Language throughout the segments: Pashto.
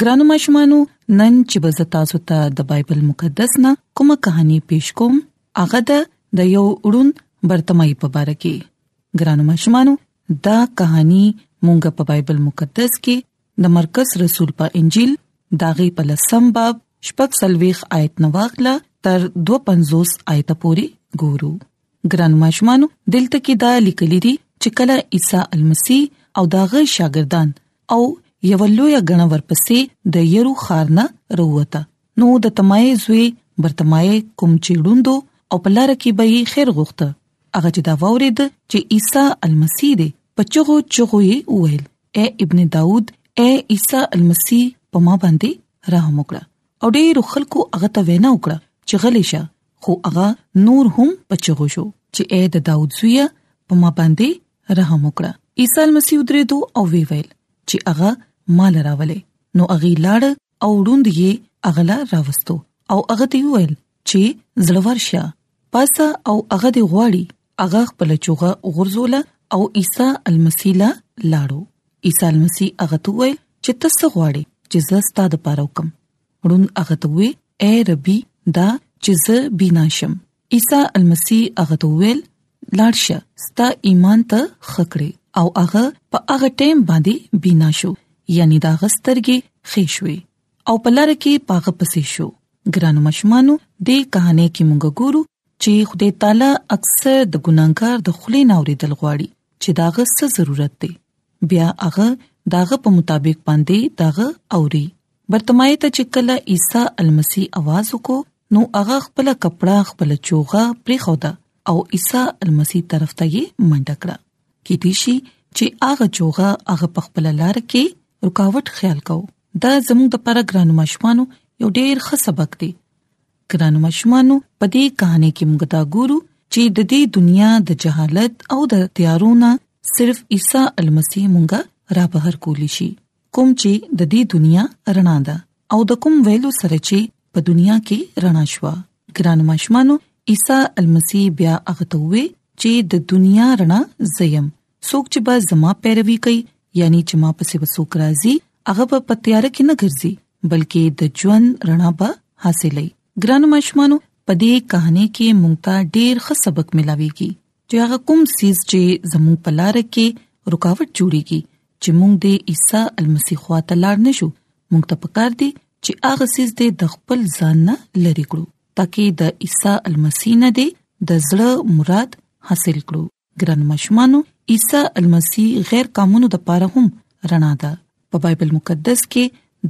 ګرانو ماشومانو نن چې به تاسو ته د بایبل مقدس نه کومه کہانی پېښ کوم هغه د یو اړوند برتمای په اړه کې ګرانو ماشومانو دا کہانی مونږ په بایبل مقدس کې د مرکز رسول په انجیل داغه په لسم باب شپږ سلويخ آیت نو واخله تر 250 آیت پورې ګورو ګران ماشومانو دلته کې دا لیکل دي چې کله عیسی المسی او داغه شاګردان او یو لوی غنه ورپسې د یرو خارنه وروته نو د تمای زوی برتمای کوم چې ړوندو او په لار کې به یې خیر غوښته هغه چې دا وورید چې عیسی المسی دی په چغو چغو یې وویل اے ابن داوود اے عیسی المسی په ما باندې رحم وکړه او ډېر خلکو هغه ته وینا وکړه چې غلی شه خو هغه نور هم پچغو شو چې اې د داوود زویا په ما باندې رحم وکړه عیسی مسیح درې دو او وی ویل چې هغه مال راولې نو هغه لاړ او روند یې اغلا راوستو او هغه دی ویل چې زړور شه پاسه او هغه دی غواړي هغه خپل چوغه غرزوله او عیسی المسیح لا لاړو عیسی المسیح هغه ته ویل چې تاسو غواړي چې زه ستاسو لپاره وکم ړوند هغه ته وی اے ربي دا چې زه بینا شم عیسی المسی هغه ته ویل لاړ شه ستا ایمان ته خکړې او هغه په هغه ټیم باندې بینا شو یعنی دا غسترګي خې شوې او په لار کې پاغه پسې شو ګرانو مشمانو دې کہانه کې مونږ ګورو چې خدای تعالی اکثر د ګناګار د خلی ناوریدل غواړي چې داغه څه ضرورت دی بیا هغه داغه په مطابق باندې داغه اوري برتمای ته چې کله عیسی المسی आवाज وکړو نو هغه خپل کپڑا خپل چوغه پرې خوده او عیسی المسی طرف ته یې منډه کړه کې دي شي چې هغه چوغه هغه په خپل لار کې رکاوټ خیال کو دا زموږ د پرګرانو مشمانو یو ډیر ښه سبق دی ګرانو مشمانو په دې کہانی کې موږ دا ګورو چې د دې دنیا د جهالت او د تیارونه صرف عیسی المسیح موږ را بهر کولی شي کوم چې د دې دنیا رڼا ده او د کوم ویلو سره چې په دنیا کې رڼا شوه ګرانو مشمانو عیسی المسیح بیا هغه ته وې چې د دنیا رڼا زیم څوک چې به زما پیروي کوي یعنی چې ما پسې وسوک راځي هغه په پتیاره کې نه ګرځي بلکې د ژوند رڼا به حاصلې ګرانو مشمانو په دې کہانی کې مونږ ته ډېر ښه سبق ملاويږي چې هغه کوم سیز چې زموږ په لار کې رکاوټ جوړيږي چې مونږ د عیسی المسیح خواته لار نشو مونږ ته پکار دي چې هغه سیز د خپل ځان نه لری کړو ترڅو د عیسی المسیح نه د زړه مراد حاصل کړو ګران مشمانو عیسی المسی غیر قانونو د پاره هم رڼا ده په بایبل مقدس کې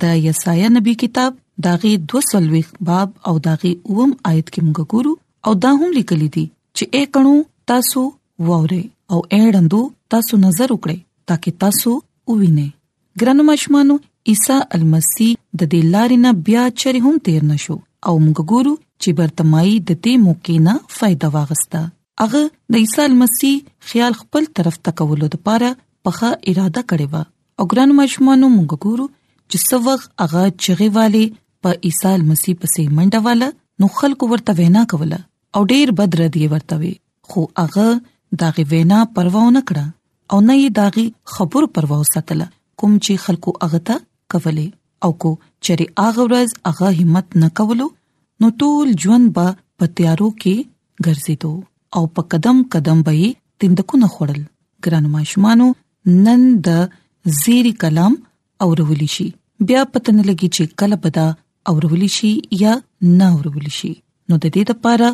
د یسایا نبی کتاب داغه 200 باب او داغه اوم آیت کې موږ ګورو او دا هم لیکل دي چې اے کڼو تاسو ووره او اړندو تاسو نظر وکړئ ترڅو تاسو ووینئ ګران مشمانو عیسی المسی د دې لارې نه بیا چر هم تیر نشو او موږ ګورو چې برتمای د دې موقع نه فائدہ واغسته هغه د عیسی مسیح خیال خپل طرف ته کولو لپاره پخه اراده کړې و او ګران مشمانو موږ ګورو چې څو وخت هغه چغې والے په عیسی مسیح پسې منډه واله نو خلکو ورته وینا کوله او ډیر بد رد یې ورته وی خو هغه داغه وینا پروا نه کړه او نه یې داغي خبر پروا وساتله کوم چې خلکو هغه ته کولې او کو چېرې هغه ورځ هغه همت نه کولو نو ټول ژوند به په تیارو کې ګرځېدو او په قدم قدم به یې تندکونه خړل ګران ماشومانو نن د زیری کلام اورول شي بیا پته نه لګي چې کله به دا اورول شي یا نه اورول شي نو د دې لپاره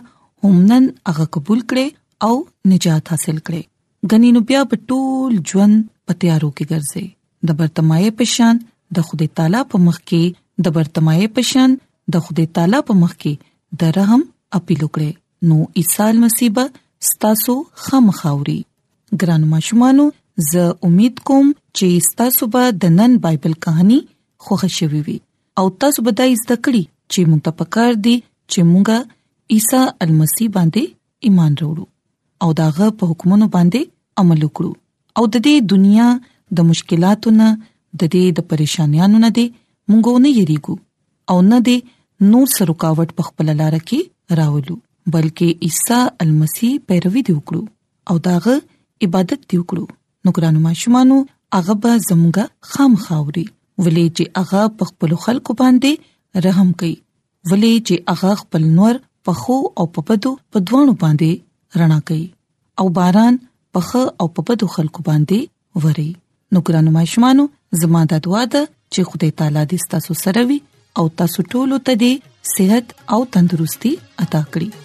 هم نن هغه قبول کړي او نجات حاصل کړي غنی نو بیا په ټول ژوند په تیارو کې ګرځي د برتمایه پشان د خدای تعالی په مخ کې د برتمایه پشان د خدای تعالی په مخ کې د رحم اپیل وکړي نو عیسی مسیح به ستاسو خامخاوري ګران ماشومانو زه امید کوم چې تاسو به د نن بایبل کہانی خوښ شوي وي او تاسو به د زده کړې چې موږ ته پکار دي چې موږ عیسی المسی باندې ایمان وروړو او داغه په حکمونو باندې عمل وکړو او د دې دنیا د مشکلاتو نه د دې د پریشانانو نه دې مونږ نه یریګو او نه دې نور سره رکاوټ په خپل لار کې راولو بلکې عیسی المسی پیروي دی وکړو او داغه عبادت دی وکړو نو ګرانو ماشومانو هغه به زموږه خام خاوري ولې چې هغه په خپل خلکو باندې رحم کوي ولې چې هغه خپل نور په خو او په بدو په دوانو باندې رڼا کوي او باران په خو او په بدو خلکو باندې وري نو ګرانو ماشومانو زما د دعا ده چې خدای تعالی دې تاسو سره وي او تاسو ټول ته دې صحت او تندرستي عطا کړي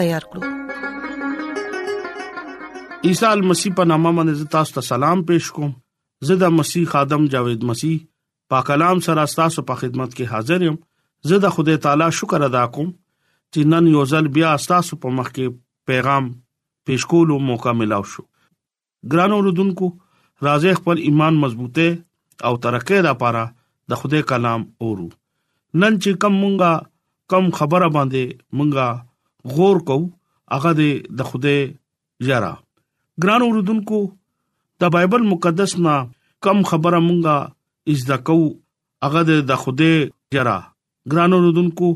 تیار کړو عیسی المسی په نامه باندې تاسو ته سلام پېښ کوم زه د مسیح خادم جاوید مسیح پاک کلام سره تاسو په خدمت کې حاضر یم زه د خدای تعالی شکر ادا کوم چې نن یو ځل بیا تاسو په مخ کې پیغام پېښ کولو موقع ملو شو ګران اوردونکو راځي خپل ایمان مضبوطه او ترقه را پاره د خدای کلام اورو نن چې کم مونږه کم خبره باندې مونږه غور کو هغه د خدای یرا ګران اوردونکو د بایبل مقدس نه کم خبره مونږه از د کو هغه د خدای یرا ګران اوردونکو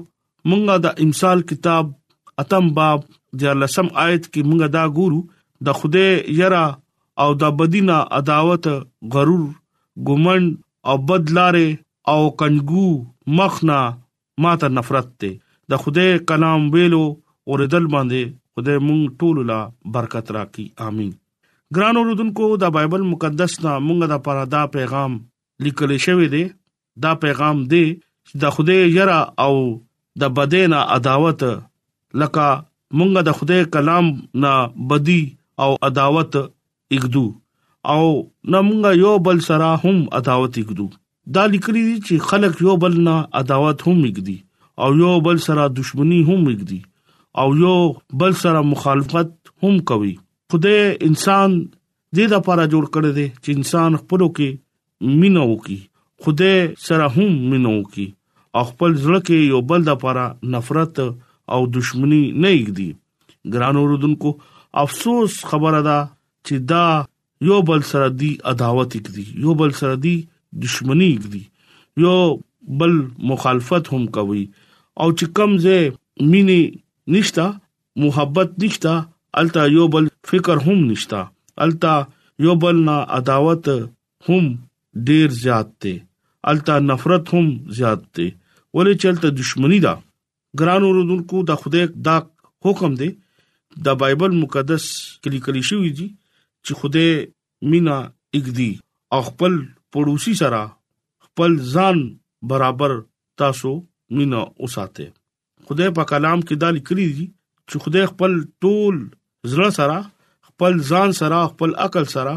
مونږه د امثال کتاب اتم باب د لسم آیت کې مونږه دا ګورو د خوده یرا او د بدینا عداوت غرور ګمن او بدلاره او کنګو مخنا ماته نفرت ته د خوده کلام ویلو اوریدل باندې خدای مونږ ټول لا برکت راکړي امين ګران اوردونکو دا بایبل مقدس نا مونږه دا پرادا پیغام لیکل شوی دی دا پیغام دی چې د خدای یرا او د بدینا عداوت لکه مونږه د خدای کلام نه بدی او عداوت اګدو او نه مونږه یو بل سره هم عداوت اګدو دا لیکلي دي چې خلک یو بل نه عداوت هم اګدي او یو بل سره دښمنی هم اګدي او یو بل سره مخالفت هم کوي خدای انسان دې د لپاره جوړ کړی دی چې انسان خپلو کې مینه وکي خدای سره هم مینه وکي او خپل ځل کې یو بل د لپاره نفرت او دښمنی نه یګدي ګران اوردونکو افسوس خبره ده چې دا یو بل سره دی عداوت کړي یو بل سره دی دښمنی کړي یو بل مخالفت هم کوي او چې کمزه مینه نشتا محبت نشته الته یو بل فکر هم نشته الته یو بل نه عداوت هم ډیر زیات دی الته نفرت هم زیات دی ولې چلته دښمنی ده ګران اوردونکو د خدای دا حکم دی د بایبل مقدس کلی کلی شوی دی چې خدای مینا اګدي او خپل پړوسی سره خپل ځان برابر تاسو مینا اوساته خدای په کلام کې دا لیکلي دي چې خدای خپل ټول زړه سره خپل ځان سره خپل عقل سره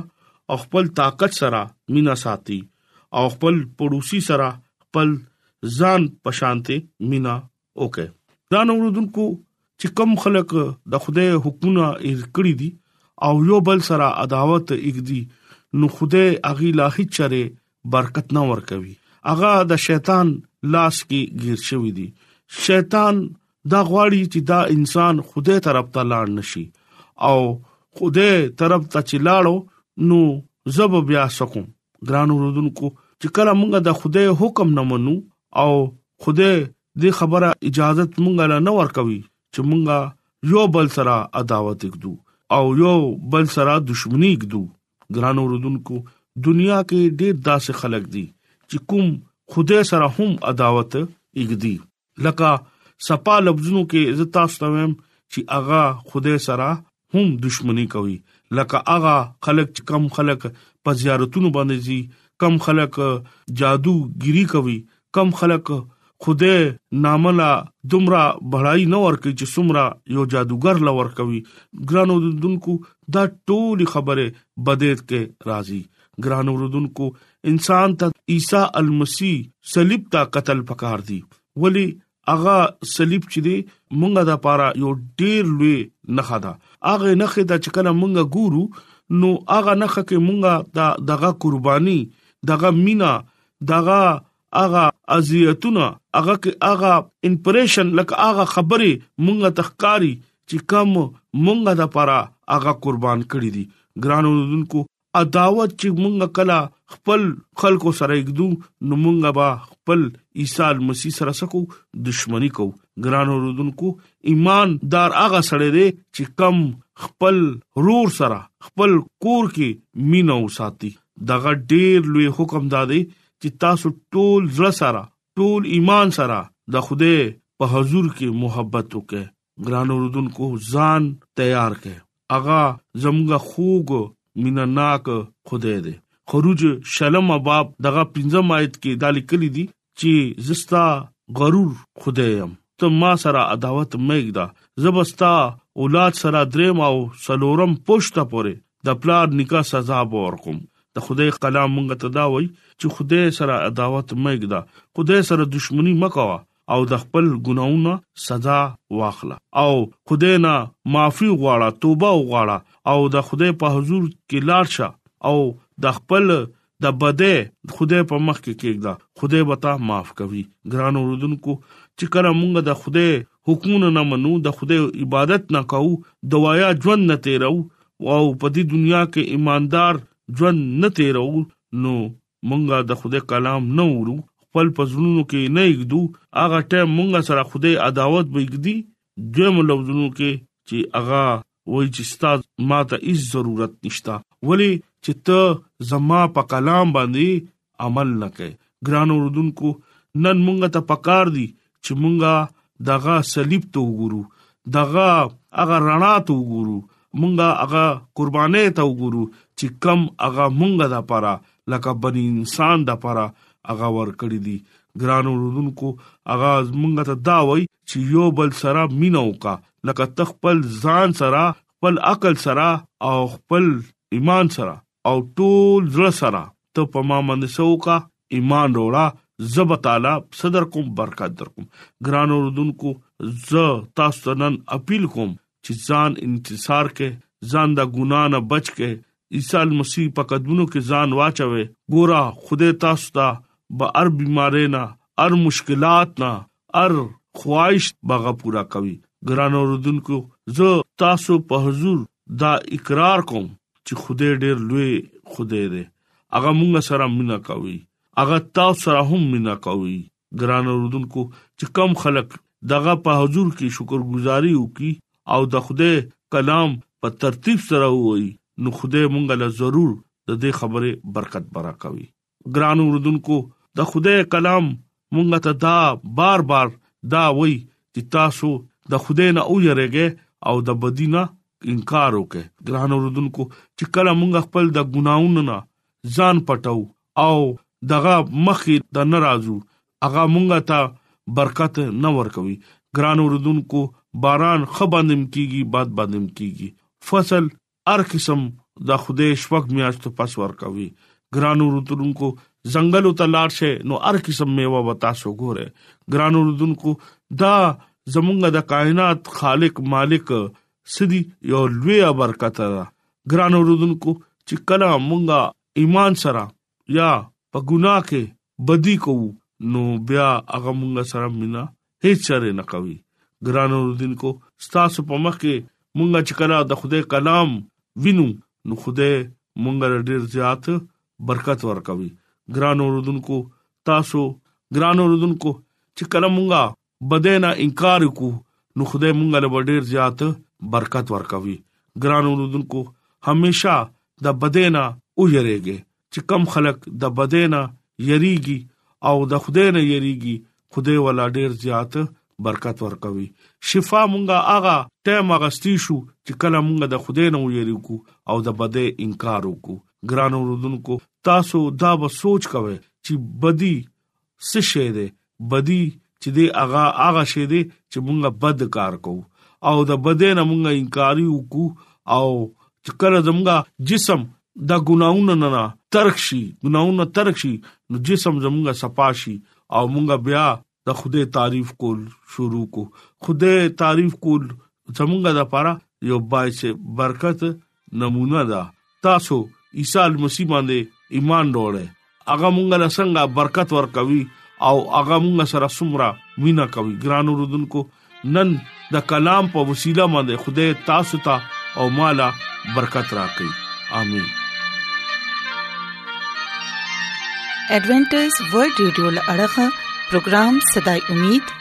او خپل طاقت سره مینا ساتي او خپل پړوسی سره خپل ځان پشانته مینا وکي دا نو ورودونکو چې کم خلک د خدای حکمونه ایر کړی دي او یو بل سره عداوت اګدي نو خدای اغي لا هیڅ چره برکت نه ورکوي هغه د شیطان لاس کې گیر شوی دی شیطان دا غواړي چې دا انسان خوده طرف ته لاړ نشي او خوده طرف ته چې لاړو نو زب بیا سکم ګرانو رودونکو چې کله موږ د خوده حکم نه منو او خوده دې خبره اجازه مونږ له نه ورکوي چې مونږه یو بل سره عداوت وکړو او یو بل سره دښمنی وکړو ګرانو رودونکو دنیا کې ډېر داسې خلک دي چې کوم خوده سره هم عداوت اګدي لکه صفا لفظونو کې عزت استوم چې اغا خوده سره هم دښمنی کوي لکه اغا خلک چې کم خلک په زیارتونو باندې زی کم خلک جادو ګری کوي کم خلک خدای ناملا دومره بړای نه ورکي چې څومره یو جادوګر لور کوي ګرانو دونکو دا ټول خبره بدیت کې راځي ګرانو رودونکو انسان ته عیسی المسی صلیب ته قتل پکار دی ولی هغه صلیب چې دی مونږه د پاره یو ډیر لوی نخا ده هغه نخې ته چې کله مونږه ګورو نو هغه نخه کې مونږه دا دغه قرباني دغه مینا دغه هغه اذیتونه هغه کې هغه انپریشن لکه هغه خبره مونږه تخکاری چې کم مونږه د پاره هغه قربان کړی دي ګرانو دونکو عداوت چې مونږ کلا خپل خلکو سره یګدو نو مونږ به خپل عیسی مسیح سره سکو دښمنی کو ګران اوردونکو ایمان دار هغه سره دی چې کم خپل رور سره خپل کور کې مینه وساتي دغه ډیر لوی حکم دادی چې تاسو ټول زړه سره ټول ایمان سره د خوده په حضور کې محبت وکړئ ګران اوردونکو ځان تیار کړئ اغا زموږ خوګ مینا ناک خدای دی خروج شلم باب دغه پنځم آیت کې دالی کلی دی چې زستا غرور خدایم ته ما سره عداوت مېګدا زبستا اولاد سره دریم او سلورم پښته پورې د پلار نکاح سزا باور کوم د خدای کلام مونږ ته دا وای چې خدای سره عداوت مېګدا خدای سره دښمنی مکوا او د خپل ګناونه سزا واخله او خدای نه معافي غواړه توبه وغواړه او د خدای په حضور کې لاړ شه او د خپل د بده خدای په مخ کې کېږده خدای به تا معاف کوي ګران اوردونکو چې کله مونږ د خدای حکمونه نه منو د خدای عبادت نه کوو دوايا ژوند نه تیرو او په دې دنیا کې ایماندار ژوند نه تیرو نو مونږ د خدای کلام نه اورو خپل پزړونو کې نه یګدو هغه ټیم مونږ سره خدای عداوت به یګدي دویم لوزونو کې چې هغه وای چې ستاد ماته هیڅ ضرورت نشتا ولی چې ته زما په کلام باندې عمل نه کوي ګران اوردونکو نن مونږ ته پکار دي چې مونږه دغه صلیب ته وګورو دغه هغه رڼا ته وګورو مونږه هغه قربانې ته وګورو چې کم هغه مونږه د پاره لکه بنی انسان د پاره هغه ور کړی دي ګران اوردونکو هغه مونږ ته دا وای چې یو بل سره مينو کا لکه تخپل ځان سره خپل عقل سره او خپل ایمان سره او ټول زړه سره ته په ما باندې سوکا ایمان روړه زه به تعالی صدر کوم برکت در کوم ګران اوردونکو زه تاسو ته نن اپیل کوم چې ځان انتصار کې ځان د ګنا نه بچ کې عیسی مسیح په قدمونو کې ځان واچوي ګوره خدای تاسو ته به هر بيمارې نه هر مشکلات نه ار خواهش بغه پورا کوي ګران اوردونکو زه تاسو په حضور دا اقرار کوم چې خدای ډېر لوی خدای دی هغه موږ سره مینا کوي هغه تاسو سره هم مینا کوي ګران اوردونکو چې کم خلک دغه په حضور کې شکرګزاري وکي او د خدای کلام په ترتیب سره وایي نو خدای مونږ له ضرور د دې خبره برکت برا کوي ګران اوردونکو د خدای کلام مونږ ته دا بار بار دا وای چې تاسو د خدای نه اوریږئ او د بدینه انکار وکړئ ګران اوردونکو چې کله مونږ خپل د ګناونو نه ځان پټو او دغه مخې د ناراضو هغه مونږ ته برکت نه ورکوي ګران اوردونکو باران خبندم کیږي باد بادم کیږي فصل هر قسم د خدای شپږ میاشتو پس ورکوي ګران ورتونکو زنګلو ته لاړ شئ نو هر قسم میوه به تاسو ګوره ګران ورتونکو دا زمونږ د کائنات خالق مالک سدي یو لوی برکت ده ګران ورتونکو چې کله مونږه ایمان سره یا په ګناه کې بدی کوو نو بیا هغه موږ سره مینا هیڅ چره نه کوي ګران اوردونکو ستاسو په مخ کې موږ چې کله د خدای کلام وینو نو خدای موږ ډیر زیات برکت ورکوي ګران اوردونکو تاسو ګران اوردونکو چې کله موږ بدۍ نه انکار وکړو نو خدای مونږ له ډیر زیات برکت ورکوي ګران اوردونکو همیشه د بدۍ نه او یریږي چې کم خلک د بدۍ نه یریږي او د خدای نه یریږي خدای ولا ډیر زیات برکت ورکوي شفا مونږه هغه ټیم اغستی شو چې کله مونږه د خدای نه ویریږو او د بده انکار وکړو ګران اوردونکو تاسو دا به سوچ کوئ چې بدی څه شی دی بدی چې دی هغه هغه شی دی چې مونږه بد کار کوو او د بدې نه مونږه انکاری وکړو او چې کله زمونږه جسم د ګناونه نه نه ترک شي ګناونه ترک شي نو جسم زمونږه صفا شي او مونږه بیا د خوده تعریف کول شروع کو خوده تعریف کول زمونږه د پاره یو باعث برکت نمونه ده تاسو عیسی المسیح باندې ایمان وروړي هغه مونږ له څنګه برکت ورکوي او هغه مونږ سره سمرا مینا کوي ګران رودونکو نن د کلام په وسیله باندې خدای تاسو ته او مالا برکت راکړي امين ایڈونچر ورلد رادیو لړغا پروگرام صداي امید